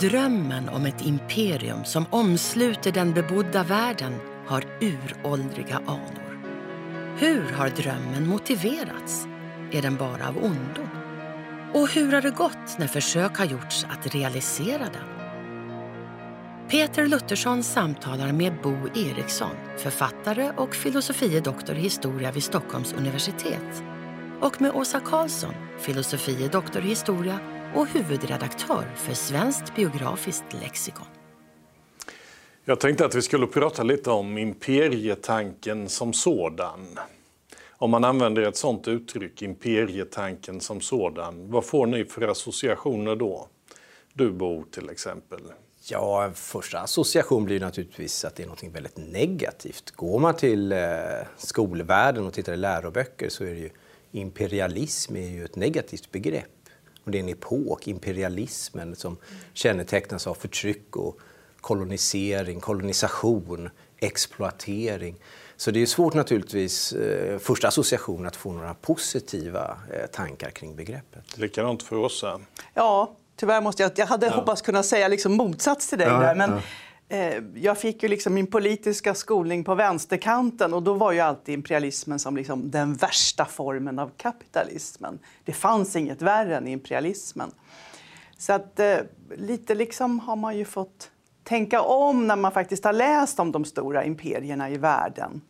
Drömmen om ett imperium som omsluter den bebodda världen har uråldriga anor. Hur har drömmen motiverats? Är den bara av ondo? Och hur har det gått när försök har gjorts att realisera den? Peter Luthersson samtalar med Bo Eriksson, författare och filosofie doktor i historia vid Stockholms universitet och med Åsa Karlsson, filosofie doktor i historia och huvudredaktör för Svenskt biografiskt lexikon. Jag tänkte att vi skulle prata lite om imperietanken som sådan. Om man använder ett sådant uttryck, imperietanken som sådan, vad får ni för associationer då? Du Bo till exempel. Ja, första association blir naturligtvis att det är något väldigt negativt. Går man till eh, skolvärlden och tittar i läroböcker så är det ju imperialism är ju ett negativt begrepp. Och det är en epok, imperialismen, som kännetecknas av förtryck och kolonisering, kolonisation, exploatering. Så det är svårt naturligtvis, eh, första association, att få några positiva eh, tankar kring begreppet. Likadant för oss. Ja, tyvärr måste jag. Jag hade ja. hoppats kunna säga liksom motsats till dig ja, där. Men... Ja jag fick ju liksom min politiska skolning på vänsterkanten och då var ju alltid imperialismen som liksom den värsta formen av kapitalismen. Det fanns inget värre än imperialismen. Så att eh, lite liksom har man ju fått tänka om när man faktiskt har läst om de stora imperierna i världen.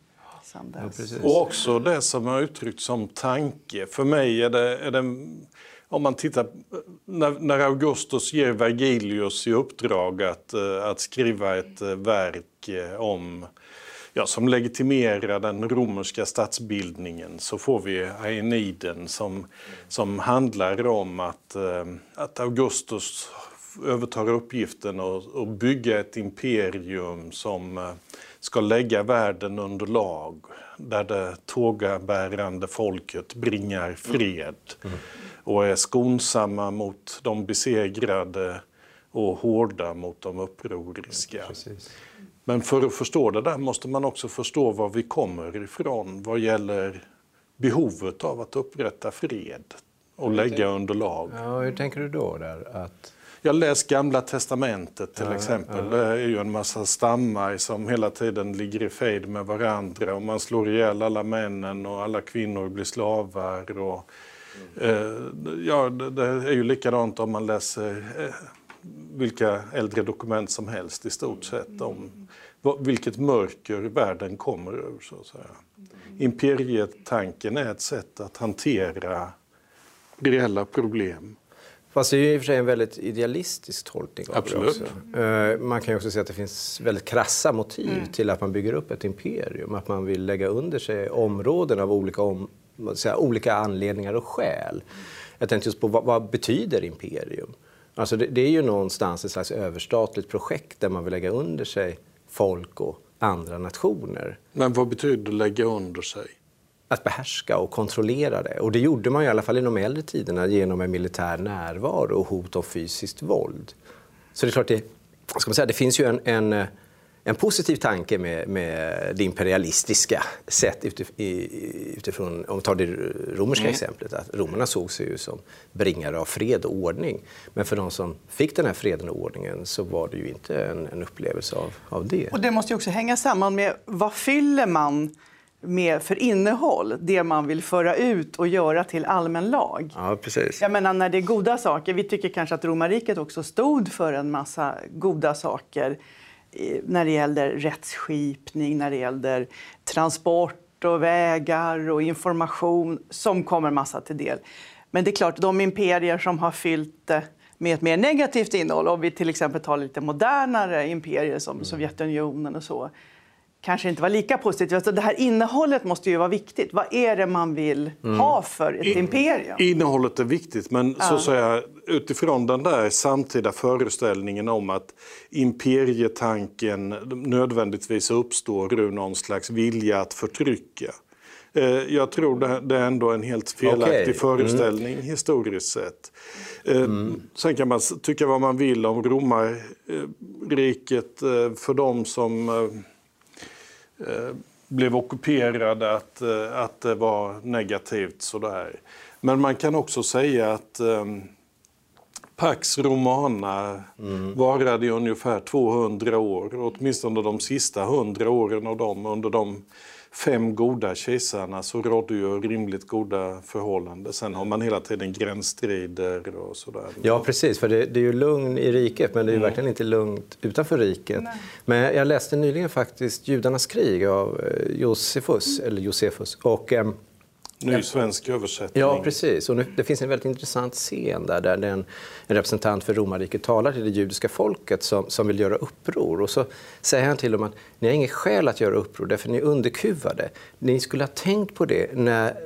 Ja, och också det som har uttryckts som tanke. För mig är det, är det om man tittar, när, när, Augustus ger Vergilius i uppdrag att, eh, att skriva ett eh, verk eh, om ja, som legitimerar den romerska statsbildningen så får vi Aeniden som, som handlar om att, att Augustus övertar uppgiften att bygga ett imperium som ska lägga världen under lag där det tågabärande folket bringar fred. Mm, mm och är skonsamma mot de besegrade och hårda mot de upproriska. Ja, Men för att förstå det där måste man också förstå var vi kommer ifrån vad gäller behovet av att upprätta fred och lägga underlag. Ja, hur tänker du då? där? Att... Jag läs Gamla Testamentet till ja, exempel. Ja. Det är ju en massa stammar som hela tiden ligger i fejd med varandra och man slår ihjäl alla männen och alla kvinnor blir slavar. Och ja, det är ju likadant om man läser eh, vilka äldre dokument som helst i stort sett om vilket mörker världen kommer ur. Så att säga. Imperietanken är ett sätt att hantera reella problem. Fast det är ju i och för sig en väldigt idealistisk tolkning av Absolut. det också. Eh, man kan ju också säga att det finns väldigt krassa motiv mm. till att man bygger upp ett imperium. Att man vill lägga under sig områden av olika om säga, olika anledningar och skäl. Jag tänkte just på vad, vad betyder imperium? Alltså det, det, är ju någonstans ett slags överstatligt projekt där man vill lägga under sig folk och andra nationer. Men vad betyder lägga under sig? Att behärska och kontrollera det. Och det gjorde man i alla fall i de äldre tiderna genom en militär närvaro och hot om fysiskt våld. Så det är klart, det, ska man säga, det finns ju en, en en positiv tanke med, med det imperialistiska sätt utifrån, om vi tar det romerska mm. exemplet, att romarna såg sig ju som bringare av fred och ordning. Men för de som fick den här freden och ordningen så var det ju inte en, en upplevelse av, av det. Och det måste ju också hänga samman med vad fyller man med för innehåll, det man vill föra ut och göra till allmän lag. Ja, precis. Jag menar när det är goda saker, vi tycker kanske att romarriket också stod för en massa goda saker när det gäller rättsskipning, när det gäller transport och vägar och information som kommer massa till del. Men det är klart, de imperier som har fyllt det med ett mer negativt innehåll, om vi till exempel tar lite modernare imperier som mm. Sovjetunionen och så, kanske inte var lika positivt. Alltså det här innehållet måste ju vara viktigt. Vad är det man vill mm. ha för ett In, imperium? Innehållet är viktigt, men ja. så säga, utifrån den där samtida föreställningen om att imperietanken nödvändigtvis uppstår ur någon slags vilja att förtrycka. Eh, jag tror det är ändå en helt felaktig okay. föreställning mm. historiskt sett. Eh, mm. Sen kan man tycka vad man vill om romarriket eh, för de som blev ockuperade, att, eh, att det var negativt sådär. Men man kan också säga att um, Pax Romana mm. varade i ungefär 200 år, åtminstone de sista 100 åren av dem under de fem goda kejsarna så rådde ju rimligt goda förhållanden. Sen har man hela tiden gränsstrider och sådär. Ja, precis. För det, det är ju lugn i riket, men det är mm. verkligen inte lugnt utanför riket. Nej. Men jag läste nyligen faktiskt Judarnas krig av eh, Josefus, eller Josefus. Och, um, Ny svensk översättning. Ja, precis. Och nu, det finns en väldigt intressant scen där, där en, en representant för romarriket talar till det judiska folket som, som vill göra uppror. Och så säger han till dem att ni har inget skäl att göra uppror därför ni är underkuvade. Ni skulle ha tänkt på det när,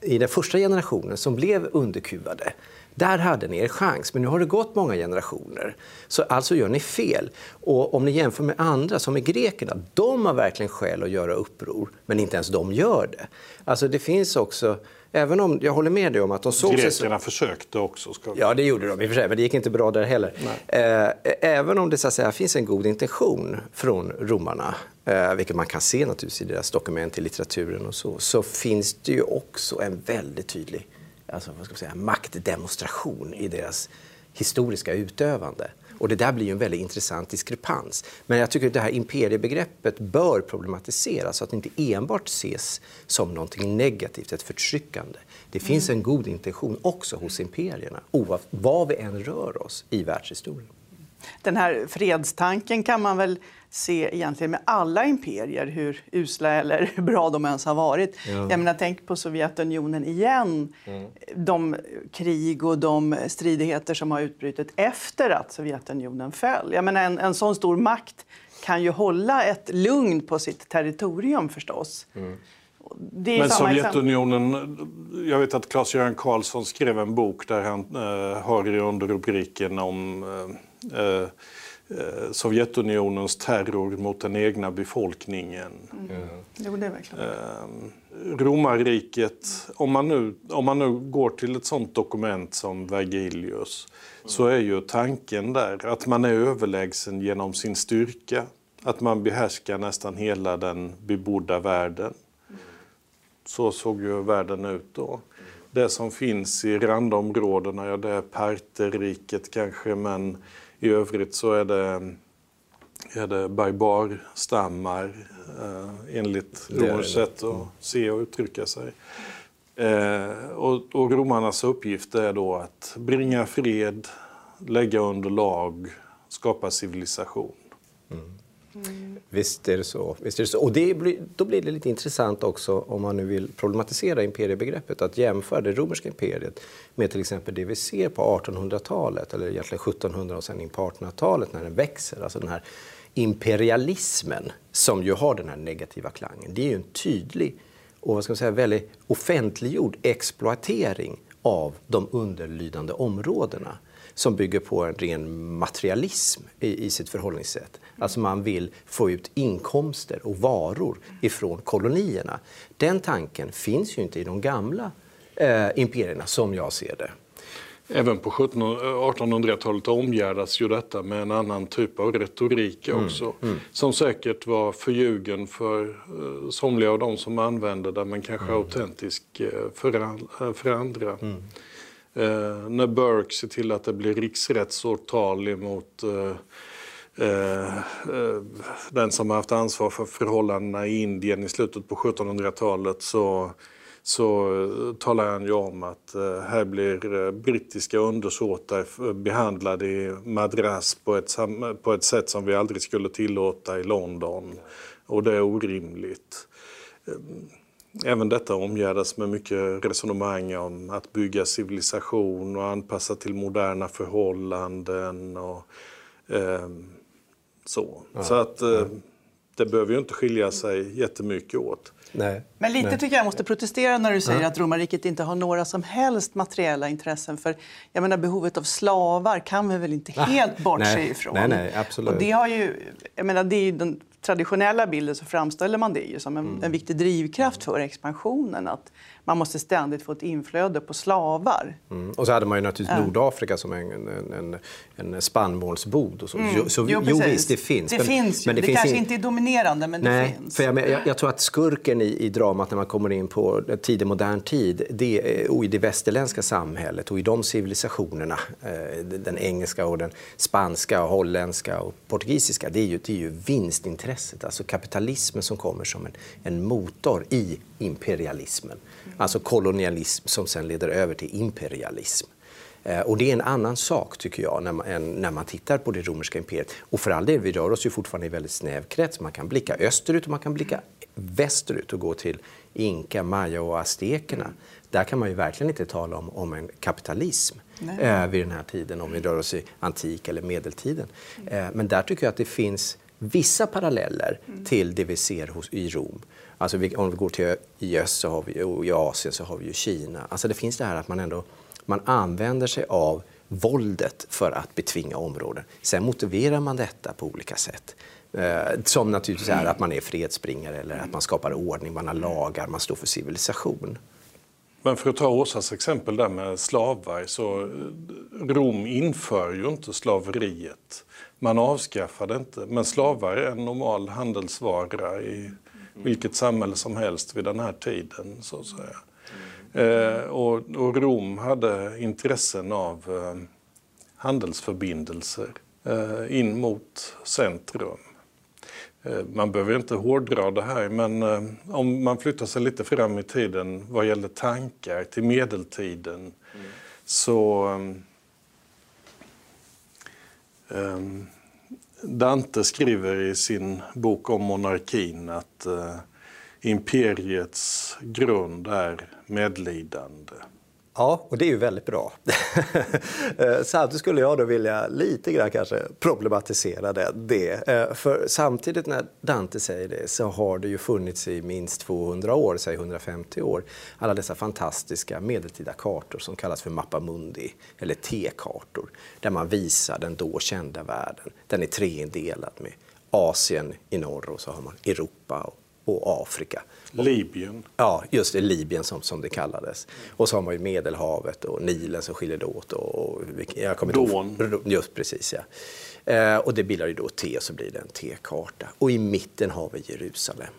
i den första generationen som blev underkuvade. Där hade ni er chans, men nu har det gått många generationer. Så alltså gör ni fel. Och om ni jämför med andra, som med grekerna, de har verkligen skäl att göra uppror, men inte ens de gör det. Alltså det finns också Även om jag håller med dig om att de såg Grekerna sig... försökte också. Ska... Ja, det gjorde de i och för sig, men det gick inte bra där heller. Eh, även om det så säga, finns en god intention från romarna, eh, vilket man kan se naturligtvis i deras dokument i litteraturen och så, så finns det ju också en väldigt tydlig alltså, vad ska man säga, maktdemonstration i deras historiska utövande. Och det där blir ju en väldigt intressant diskrepans. Men jag tycker att det här imperiebegreppet bör problematiseras så att det inte enbart ses som något negativt, ett förtryckande. Det finns en god intention också hos imperierna, oavsett var vi än rör oss i världshistorien. Den här fredstanken kan man väl se egentligen med alla imperier, hur usla eller hur bra de ens har varit. Ja. Jag menar, tänk på Sovjetunionen igen. Mm. De krig och de stridigheter som har utbrutit efter att Sovjetunionen föll. Jag menar, en, en sån stor makt kan ju hålla ett lugn på sitt territorium förstås. Mm. Men Sovjetunionen, jag vet att Claes-Göran Karlsson skrev en bok där han eh, har i underrubriken om eh, eh Eh, Sovjetunionens terror mot den egna befolkningen. Mm. Jo, det är verkligen. Eh, romarriket, om man, nu, om man nu går till ett sånt dokument som Vergilius mm. så är ju tanken där att man är överlägsen genom sin styrka. Att man behärskar nästan hela den bebodda världen. Så såg ju världen ut då. Det som finns i randområdena, ja det är Parterriket kanske, men i övrigt så är det, är det barbarstammar eh, enligt romers sätt att mm. se och uttrycka sig. Eh, och, och romarnas uppgift är då att bringa fred, lägga under lag, skapa civilisation. Mm. Mm. Visst är det så. Visst är det så. Och det blir, då blir det lite intressant också om man nu vill problematisera imperiebegreppet att jämföra det romerska imperiet med till exempel det vi ser på 1800-talet eller egentligen 1700 och sen in på 1800-talet när den växer. Alltså den här imperialismen som ju har den här negativa klangen. Det är ju en tydlig och vad ska man säga, väldigt offentliggjord exploatering av de underlydande områdena som bygger på en ren materialism i, i sitt förhållningssätt. Alltså man vill få ut inkomster och varor ifrån kolonierna. Den tanken finns ju inte i de gamla eh, imperierna som jag ser det. Även på 1800-talet omgärdas ju detta med en annan typ av retorik mm, också. Mm, mm. Som säkert var förljugen för uh, somliga av de som använde den men kanske mm. autentisk uh, för, för andra. Eh, när Burke ser till att det blir riksrättsåtal emot eh, eh, eh, den som har haft ansvar för förhållandena i Indien i slutet på 1700-talet så, så eh, talar han ju om att eh, här blir eh, brittiska undersåtar behandlade i Madras på ett, på ett sätt som vi aldrig skulle tillåta i London. Och det är orimligt. Även detta omgärdas med mycket resonemang om att bygga civilisation och anpassa till moderna förhållanden. Och, eh, så, ja. så att, eh, det behöver ju inte skilja sig jättemycket åt. Nej. Men lite Nej. tycker jag måste protestera när du säger Ja. att romarriket inte har några som helst materiella intressen. För jag menar, behovet av slavar kan vi väl inte helt bortse ifrån. Nej, nej, absolut. Och det har ju, jag menar, det är ju den traditionella bilden så framställer man det ju som en, Mm. en viktig drivkraft för expansionen. Att man måste ständigt få ett inflöde på slavar. Mm. Och så hade man ju naturligtvis Nordafrika som en, en, en, en spannmålsbod. Och så. Jo, så, jo, precis. visst, det finns. Det men, finns men det finns kanske in- inte är dominerande, men det Nej, finns. för jag, jag, jag tror att skurken i, i dramat när man kommer in på tidig modern tid det, och i det västerländska samhället och i de civilisationerna, eh, den engelska och den spanska, och holländska och portugisiska, det är ju, det är ju vinstintresset, alltså kapitalismen som kommer som en, en motor i imperialismen. Alltså kolonialism som sen leder över till imperialism. Eh, Och det är en annan sak, tycker jag, när man, än när man tittar på det romerska imperiet. Och för all del, vi rör oss ju fortfarande i väldigt snäv krets. Man kan blicka österut och man kan blicka västerut och gå till inka, maya och aztekerna. Där kan man ju verkligen inte tala om, om en kapitalism eh, vid den här tiden, om vi rör oss i antik eller medeltiden. Eh, men där tycker jag att det finns vissa paralleller till det vi ser hos, i Rom. Alltså vi, om vi går till i öst så har vi, och i Asien så har vi ju Kina. Alltså det finns det här att man ändå man använder sig av våldet för att betvinga områden. Sen motiverar man detta på olika sätt. Eh, som naturligtvis är att man är fredsbringare eller att man skapar ordning, man har lagar, man står för civilisation. Men för att ta Åsas exempel där med slavar så eh, Rom inför ju inte slaveriet. Man avskaffar det inte. Men slavar är en normal handelsvara i vilket samhälle som helst vid den här tiden. så att säga. Eh, och, och Rom hade intressen av eh, handelsförbindelser eh, in mot centrum. Eh, man behöver inte hårdra det här, men eh, om man flyttar sig lite fram i tiden vad gäller tankar till medeltiden så eh, Ehm, Dante skriver i sin bok om monarkin att eh, imperiets grund är medlidande. Ja, och det är ju väldigt bra. Samtidigt skulle jag då vilja lite grann kanske problematisera det. det. Eh, för samtidigt när Dante säger det så har det ju funnits i minst 200 år, säg 150 år, alla dessa fantastiska medeltida kartor som kallas för Mappa Mundi, eller T-kartor, där man visar den då kända världen. Den är treindelad med Asien i norr och så har man Europa och Afrika. Libyen. Ja, just det, Libyen som, som det kallades. Och så har man ju Medelhavet och Nilen som skiljer det åt. Och, och, jag kommer Don. Just precis, ja. Eh, och det bildar ju då T, så blir det en T-karta. Och i mitten har vi Jerusalem.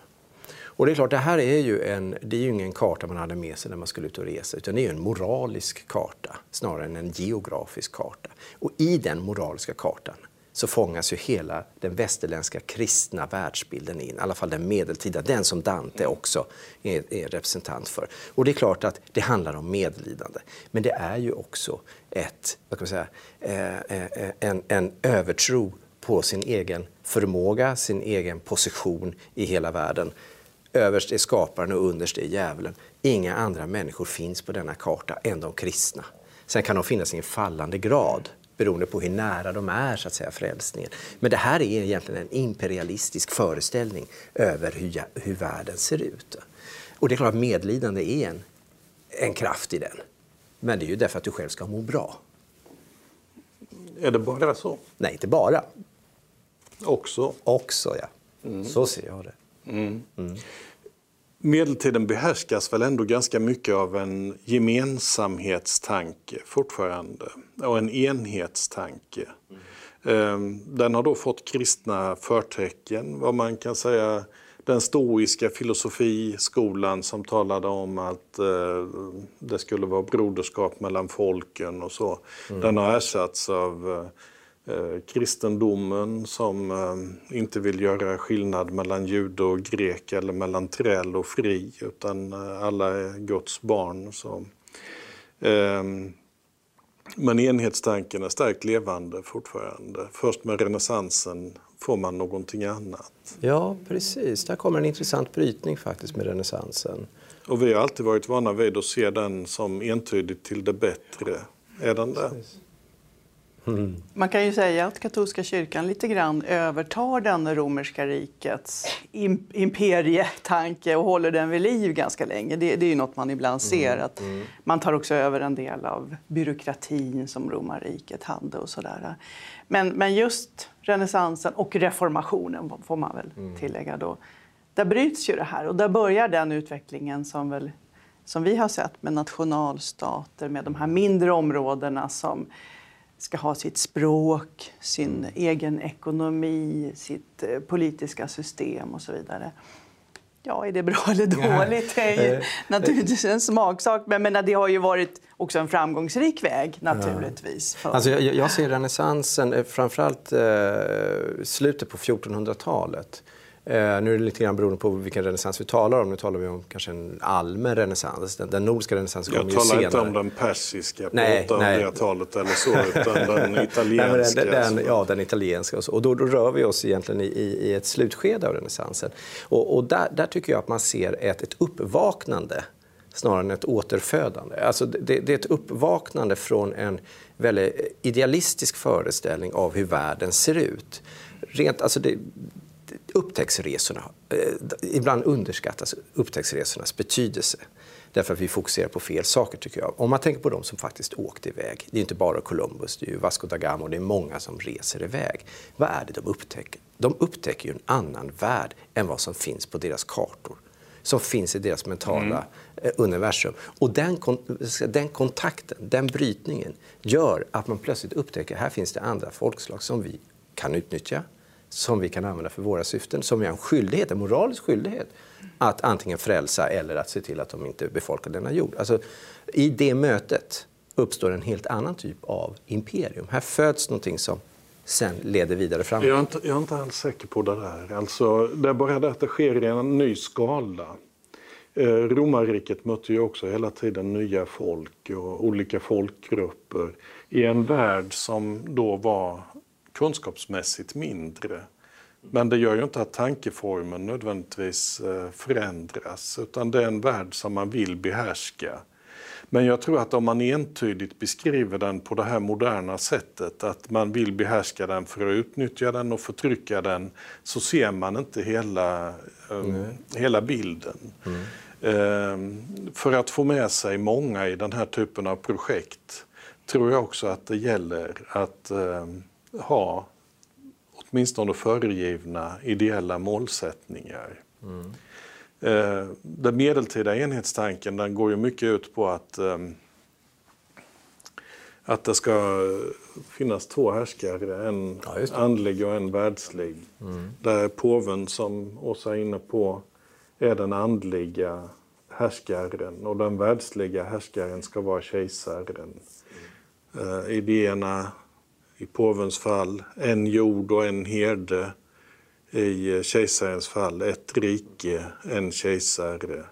Och det är klart, det här är ju, en, det är ju ingen karta man hade med sig när man skulle ut och resa, utan det är en moralisk karta snarare än en geografisk karta. Och i den moraliska kartan så fångas ju hela den västerländska kristna världsbilden in, i alla fall den medeltida, den som Dante också är, är representant för. Och det är klart att det handlar om medlidande, men det är ju också ett, vad kan man säga, eh, eh, eh, en, en övertro på sin egen förmåga, sin egen position i hela världen. Överst är skaparen och underst är djävulen. Inga andra människor finns på denna karta än de kristna. Sen kan de finnas i en fallande grad beroende på hur nära de är så att säga, frälsningen. Men det här är egentligen en imperialistisk föreställning över hur, hur världen ser ut. Och det är klart att medlidande är en, en kraft i den. Men det är ju därför att du själv ska må bra. Är det bara så? Nej, inte bara. Också. Också, ja. Så ser jag det. Medeltiden behärskas väl ändå ganska mycket av en gemensamhetstanke fortfarande och en enhetstanke. Ehm, Den har då fått kristna förtecken, vad man kan säga den stoiska filosofiskolan som talade om att eh, det skulle vara broderskap mellan folken och så. Den har ersatts av eh, kristendomen som eh, inte vill göra skillnad mellan jude och grek eller mellan träl och fri utan eh, alla är Guds barn. Så. Ehm, men enhetstanken är starkt levande fortfarande. Först med renässansen får man någonting annat. Ja, precis. Där kommer en intressant brytning faktiskt med renässansen. Och vi har alltid varit vana vid att se den som entydigt till det bättre. Är den det? Mm. Man kan ju säga att katolska kyrkan lite grann övertar den romerska rikets imperietanke och håller den vid liv ganska länge. Det, det är ju något man ibland ser. Mm. att mm. Man tar också över en del av byråkratin som romarriket hade. och sådär. Men, men just renässansen och reformationen, får man väl tillägga då, där bryts ju det här och där börjar den utvecklingen som, väl, som vi har sett med nationalstater, med de här mindre områdena som ska ha sitt språk, sin egen ekonomi, sitt eh, politiska system och så vidare. Ja, är det bra eller dåligt? Det är ju eh, naturligtvis en smaksak. Men, men det har ju varit också en framgångsrik väg naturligtvis. För... Alltså, jag, jag ser renässansen, eh, framförallt eh, slutet på 1400-talet Eh, nu är det lite grann beroende på vilken renässans vi talar om. Nu talar vi om kanske en allmän renässans. Den, den nordiska renässansen kommer ju senare. Jag talar inte om den persiska på 800-talet eller så, utan den italienska. Nej, den, den, ja, den italienska. Och, så. och då, då, rör vi oss egentligen i, i ett slutskede av renässansen. Och, och där, där, tycker jag att man ser ett, ett uppvaknande snarare än ett återfödande. Alltså det, det, är ett uppvaknande från en väldigt idealistisk föreställning av hur världen ser ut. Rent, alltså det, upptäcktsresorna, eh, ibland underskattas upptäcktsresornas betydelse. Därför att vi fokuserar på fel saker tycker jag. Om man tänker på de som faktiskt åkte iväg. Det är inte bara Columbus, det är Vasco da Gama och det är många som reser iväg. Vad är det de upptäcker? De upptäcker en annan värld än vad som finns på deras kartor. Som finns i deras mentala mm. Eh, universum. Och den, den kontakten, den brytningen gör att man plötsligt upptäcker att här finns det andra folkslag som vi kan utnyttja som vi kan använda för våra syften, som vi har en skyldighet, en moralisk skyldighet att antingen frälsa eller att se till att de inte befolkar denna jord. Alltså, I det mötet uppstår en helt annan typ av imperium. Här föds någonting som sen leder vidare fram. Jag är inte, jag är inte alls säker på det där. Alltså, det är bara det att det sker i en ny skala. Eh, romarriket mötte ju också hela tiden nya folk och olika folkgrupper i en värld som då var kunskapsmässigt mindre. Men det gör ju inte att tankeformen nödvändigtvis eh, förändras, utan det är en värld som man vill behärska. Men jag tror att om man entydigt beskriver den på det här moderna sättet, att man vill behärska den för att utnyttja den och förtrycka den, så ser man inte hela, um, hela bilden. Mm. Um, för att få med sig många i den här typen av projekt tror jag också att det gäller att um, ha åtminstone föregivna ideella målsättningar. Mm. Eh, den medeltida enhetstanken den går ju mycket ut på att, eh, att det ska finnas två härskare, en ja, andlig och en världslig. Mm. Där påven, som Åsa är inne på, är den andliga härskaren och den världsliga härskaren ska vara kejsaren. Mm. idéerna i påvens fall en jord och en herde. I kejsarens fall ett rike, en kejsare.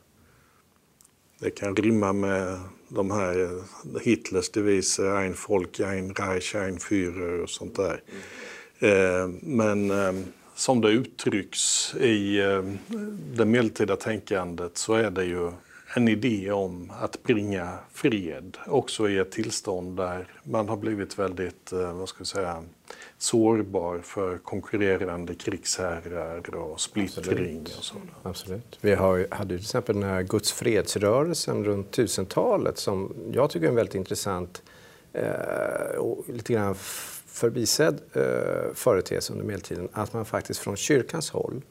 Det kan rimma med de här Hitlers deviser, ein Volk, ein Reich, ein Führer och sånt där. Eh, men eh, som det uttrycks i eh, det medeltida tänkandet så är det ju en idé om att bringa fred, också i ett tillstånd där man har blivit väldigt, eh, vad ska jag säga, sårbar för konkurrerande krigsherrar och splittring. Absolut. Och sådant. Absolut. Vi har, hade till exempel den här Guds fredsrörelsen runt 1000-talet som jag tycker är en väldigt intressant eh, och lite grann förbisedd eh, företeelse under medeltiden. Att man faktiskt från kyrkans håll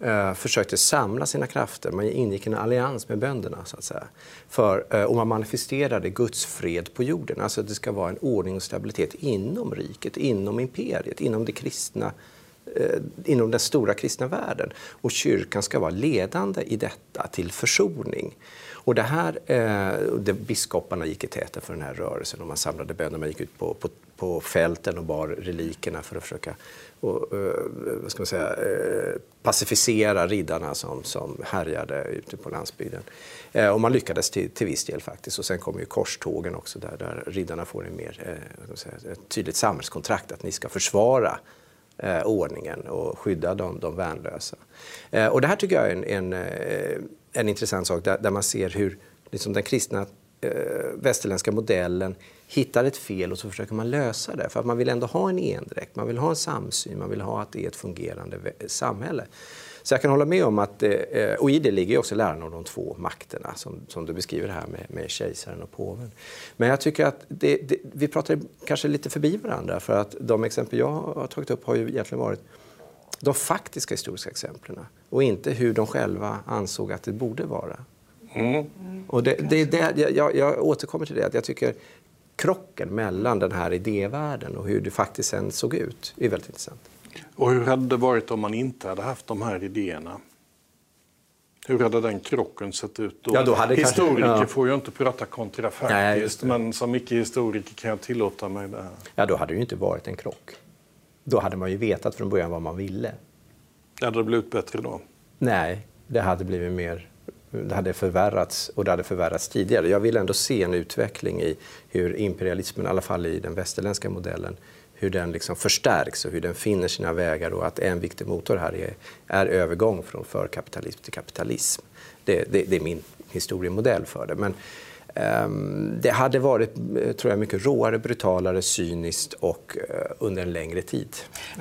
eh, försökte samla sina krafter. Man ingick en allians med bönderna. Så att säga. För, eh, och man manifesterade Guds fred på jorden. Alltså det ska vara en ordning och stabilitet inom riket, inom imperiet, inom det kristna eh, inom den stora kristna världen. Och kyrkan ska vara ledande i detta till försoning. Och det här, eh, det, biskoparna gick i täten för den här rörelsen och man samlade bönder. Man gick ut på, på, på fälten och bar relikerna för att försöka och, eh, vad ska man säga, eh, pacificera riddarna som, som härjade ute på landsbygden. Eh, och man lyckades till, till viss del faktiskt. Och sen kommer ju korstågen också där, där riddarna får en mer, eh, säga, ett tydligt samhällskontrakt att ni ska försvara eh, ordningen och skydda de, de värnlösa. Eh, och det här tycker jag är en, en, eh, en intressant sak där, där, man ser hur liksom den kristna eh, västerländska modellen hittar ett fel och så försöker man lösa det. För att man vill ändå ha en endräkt, man vill ha en samsyn, man vill ha att det är ett fungerande samhälle. Så jag kan hålla med om att, eh, eh, och i det ligger också läran om de två makterna som, som du beskriver här med, med kejsaren och påven. Men jag tycker att det, det, vi pratar kanske lite förbi varandra för att de exempel jag har tagit upp har ju egentligen varit de faktiska historiska exemplen och inte hur de själva ansåg att det borde vara. Mm. Och det, det, det, jag, jag återkommer till det, att jag tycker krocken mellan den här idévärlden och hur det faktiskt sen såg ut är väldigt intressant. Och hur hade det varit om man inte hade haft de här idéerna? Hur hade den krocken sett ut då? Ja, då Historiker kanske, ja. får ju inte prata kontrafaktiskt, men som icke-historiker kan jag tillåta mig det här. Ja, då hade det ju inte varit en krock. Då hade man ju vetat från början vad man ville. Hade det blivit bättre då? Nej, det hade blivit mer det hade förvärrats och det hade förvärrats tidigare. Jag vill ändå se en utveckling i hur imperialismen, i alla fall i den västerländska modellen, hur den liksom förstärks och hur den finner sina vägar och att en viktig motor här är, är övergång från förkapitalism till kapitalism. Det, det, det är min historiemodell för det. Men, det hade varit tror jag, mycket råare, brutalare, cyniskt och uh, under en längre tid.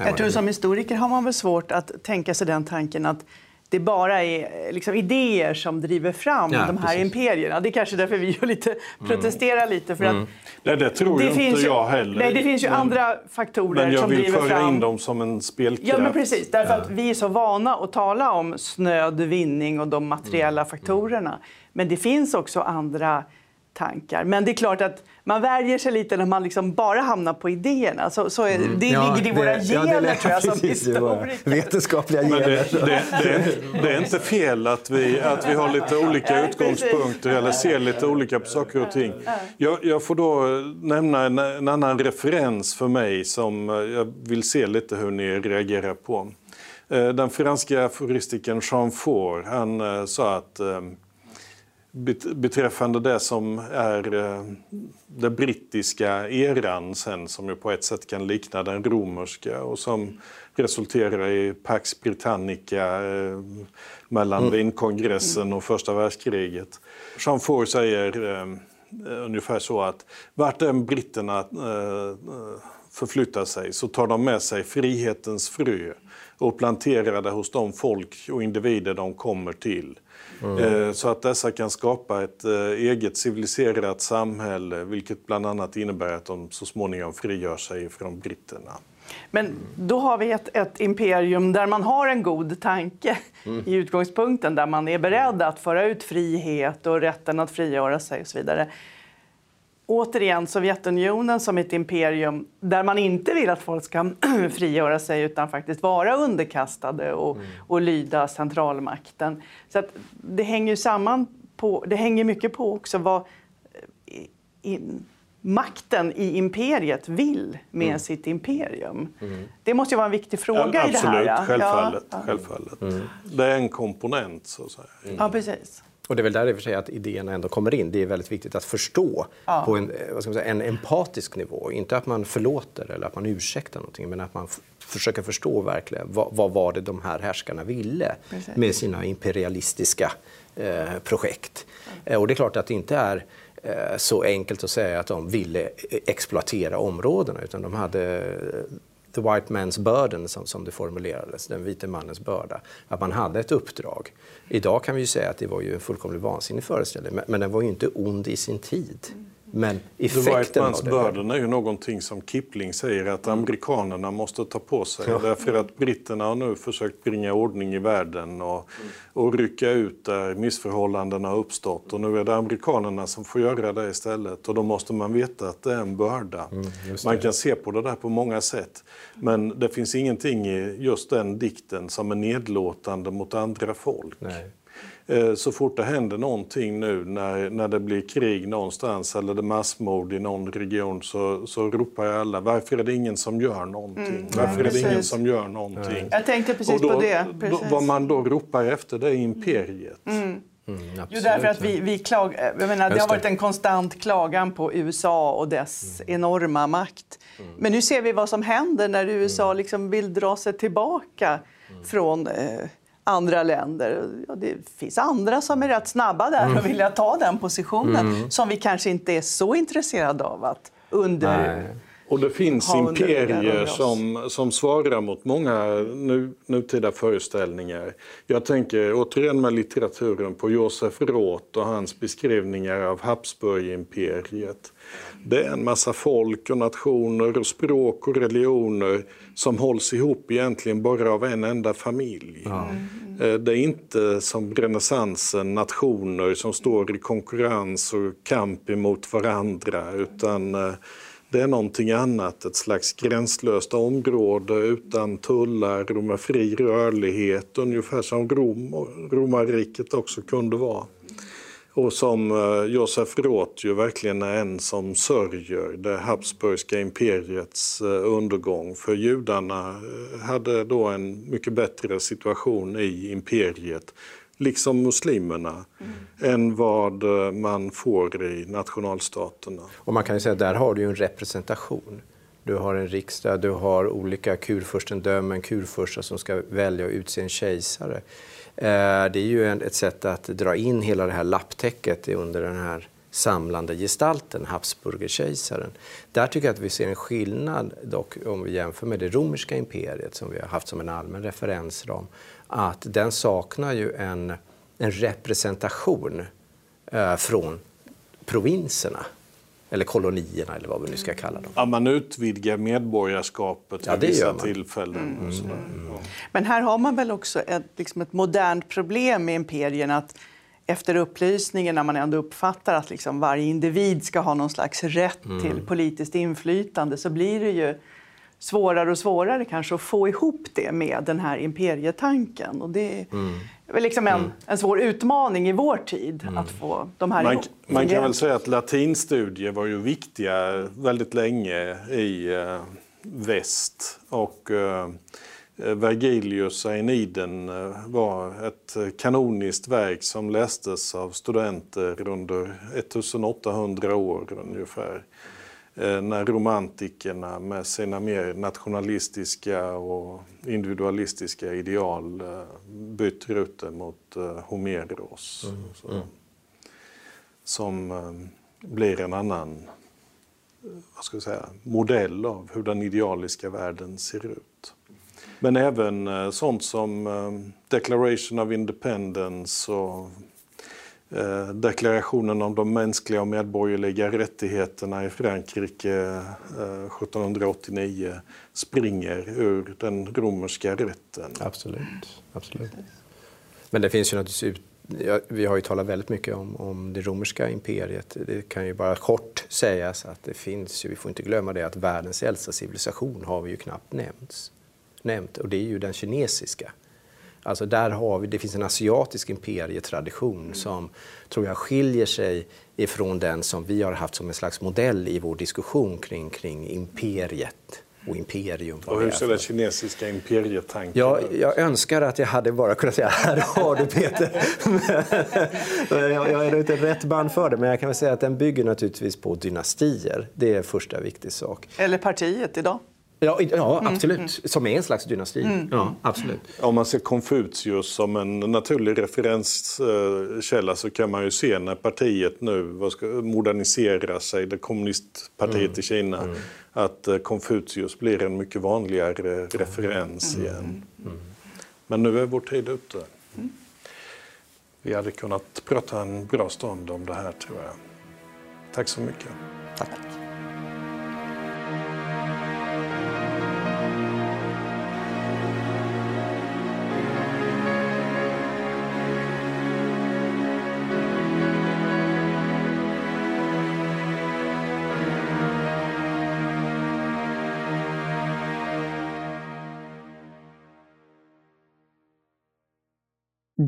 Jag tror som historiker har man väl svårt att tänka sig den tanken att det bara är eh, liksom idéer som driver fram ja, de här precis. imperierna. Det är kanske därför vi lite mm. protesterar lite. För att mm. Nej, det tror det inte jag heller. Nej, det finns ju men, andra faktorer som driver fram... Men jag vill föra in dem som en spelkraft. Ja, men precis. Därför ja. att vi är så vana att tala om snöd vinning och de materiella mm. faktorerna. Men det finns också andra tankar. Men det är klart att man värjer sig lite när man liksom bara hamnar på idéerna. Så, så är, mm. Det ja, ligger i våra det, gener, ja, det tror jag, som historiker. Vetenskapliga gener. Det, det, det, det, är inte fel att vi, att vi har lite olika utgångspunkter eller ser lite olika på saker och ting. Jag, jag får då nämna en, en, annan referens för mig som jag vill se lite hur ni reagerar på. Eh, den franska aforistikern Jean Faure, han eh, sa att eh, beträffande det som är eh, den brittiska eran sen som ju på ett sätt kan likna den romerska och som resulterar i Pax Britannica eh, mellan mm. Wienkongressen och första världskriget. Jean Faure säger eh, ungefär så att vart än britterna förflyttar sig så tar de med sig frihetens frö och planterar det hos de folk och individer de kommer till. Mm. Så att dessa kan skapa ett eh, eget civiliserat samhälle vilket bland annat innebär att de så småningom frigör sig från britterna. Men då har vi ett, ett imperium där man har en god tanke mm. i utgångspunkten, där man är beredd att föra ut frihet och rätten att frigöra sig och så vidare återigen Sovjetunionen som ett imperium där man inte vill att folk ska frigöra sig utan faktiskt vara underkastade och, mm. och lyda centralmakten. Så att det hänger samman på, det hänger mycket på också vad eh, i, makten i imperiet vill med mm. sitt imperium. Mm. Det måste ju vara en viktig fråga ja, absolut, i det här. Absolut, självfallet. Ja. självfallet. Mm. Det är en komponent så att säga. Ja, precis. Och det är väl där i och för sig att idéerna ändå kommer in. Det är väldigt viktigt att förstå ja. på en, vad ska man säga, en empatisk nivå. Inte att man förlåter eller att man ursäktar någonting, men att man försöker förstå verkligen vad, vad var det de här härskarna ville Precis. med sina imperialistiska eh, projekt. Mm. och det är klart att det inte är eh, så enkelt att säga att de ville exploatera områdena utan de hade the white man's burden, som, som det formulerades, den vite mannens börda. Att man hade ett uppdrag. Idag kan vi ju säga att det var ju en fullkomligt vansinnig föreställning, men, men den var ju inte ond i sin tid. Men effekten av det... Burden är ju någonting som Kipling säger att amerikanerna måste ta på sig. Ja. Därför att britterna har nu försökt bringa ordning i världen och, och rycka ut där missförhållandena har uppstått. Och nu är det amerikanerna som får göra det istället. Och då måste man veta att det är en börda. Mm, man kan se på det där på många sätt. Men det finns ingenting i just den dikten som är nedlåtande mot andra folk. Nej. Eh, så fort det händer någonting nu när, när det blir krig någonstans eller det massmord i någon region så, så ropar jag alla varför är det ingen som gör någonting? Mm, varför ja, är det ingen som gör någonting? Jag tänkte precis då, på det. Då, vad man då ropar efter det är imperiet. Mm. Mm, jo, därför att vi, vi klag, jag menar, det har varit en konstant klagan på USA och dess mm. enorma makt. Mm. Men nu ser vi vad som händer när USA mm. liksom vill dra sig tillbaka mm. från eh, andra länder. Ja, det finns andra som är rätt snabba där och mm. vill ta den positionen mm. som vi kanske inte är så intresserade av att under... Nej. Och det finns imperier som, som svarar mot många nu, nutida föreställningar. Jag tänker återigen med litteraturen på Josef Roth och hans beskrivningar av Habsburgimperiet. Det är en massa folk och nationer och språk och religioner som hålls ihop egentligen bara av en enda familj. Mm. Det är inte som renässansen nationer som står i konkurrens och kamp emot varandra utan eh, det är någonting annat, ett slags gränslöst område utan tullar och med fri rörlighet, ungefär som Rom, romarriket också kunde vara. Och som eh, Josef Roth ju verkligen är en som sörjer det habsburgska imperiets eh, undergång. För judarna eh, hade då en mycket bättre situation i imperiet liksom muslimerna, mm. än vad eh, man får i nationalstaterna. Och man kan ju säga att där har du en representation. Du har en riksdag, du har olika kurfurstendömen, kurfurstar som ska välja och utse en kejsare. Eh, det är ju ett sätt att dra in hela det här lapptäcket under den här samlande gestalten, Habsburgerkejsaren. Där tycker jag att vi ser en skillnad dock om vi jämför med det romerska imperiet som vi har haft som en allmän referensram. Att den saknar ju en, en representation eh, från provinserna eller kolonierna eller vad vi nu ska kalla dem. Ja, man utvidgar medborgarskapet ja, vid vissa tillfällen. Mm. Mm. Mm. Men här har man väl också ett, liksom ett modernt problem med imperierna. Att efter upplysningen, när man ändå uppfattar att liksom varje individ ska ha någon slags rätt mm. till politiskt inflytande, så blir det ju svårare och svårare kanske att få ihop det med den här imperietanken. Och det mm. är väl liksom en, mm. en svår utmaning i vår tid mm. att få de här Man, man kan väl säga att latinstudier var ju viktiga väldigt länge i uh, väst. Och uh, Vergilius Aeniden uh, var ett kanoniskt verk som lästes av studenter under 1800 år ungefär. Eh, när romantikerna med sina mer nationalistiska och individualistiska ideal eh, bytte rute mot eh, Homeros. Mm. Mm. Som blir en annan vad ska jag säga, modell av hur den idealiska världen ser ut. Men även sånt som Declaration of Independence och Eh, deklarationen om de mänskliga och medborgerliga rättigheterna i Frankrike eh, 1789 springer ur den romerska rätten. Absolut. Absolut. Men det finns ju naturligtvis Ja, vi har ju talat väldigt mycket om, om, det romerska imperiet. Det kan ju bara kort sägas att det finns ju, vi får inte glömma det, att världens äldsta civilisation har vi ju knappt nämnt. nämnt och det är ju den kinesiska. Alltså där har vi, det finns en asiatisk imperietradition mm. som tror jag skiljer sig ifrån den som vi har haft som en slags modell i vår diskussion kring, kring imperiet och imperium. Och hur ser den kinesiska imperietanken ja, Jag önskar att jag hade bara kunnat säga här har du Peter. jag, jag är inte rätt band för det, men jag kan väl säga att den bygger naturligtvis på dynastier. Det är första viktig sak. Eller partiet idag. Ja, ja mm, absolut. Mm. Som är en slags dynasti. Mm. Ja, absolut. Om man ser Konfucius som en naturlig referenskälla så kan man ju se när partiet nu ska modernisera sig, det kommunistpartiet mm. i Kina, mm. att eh, Konfucius blir en mycket vanligare referens mm. igen. Men nu är vår tid ute. Vi hade kunnat prata en bra stund om det här tror jag. Tack så mycket. Tack.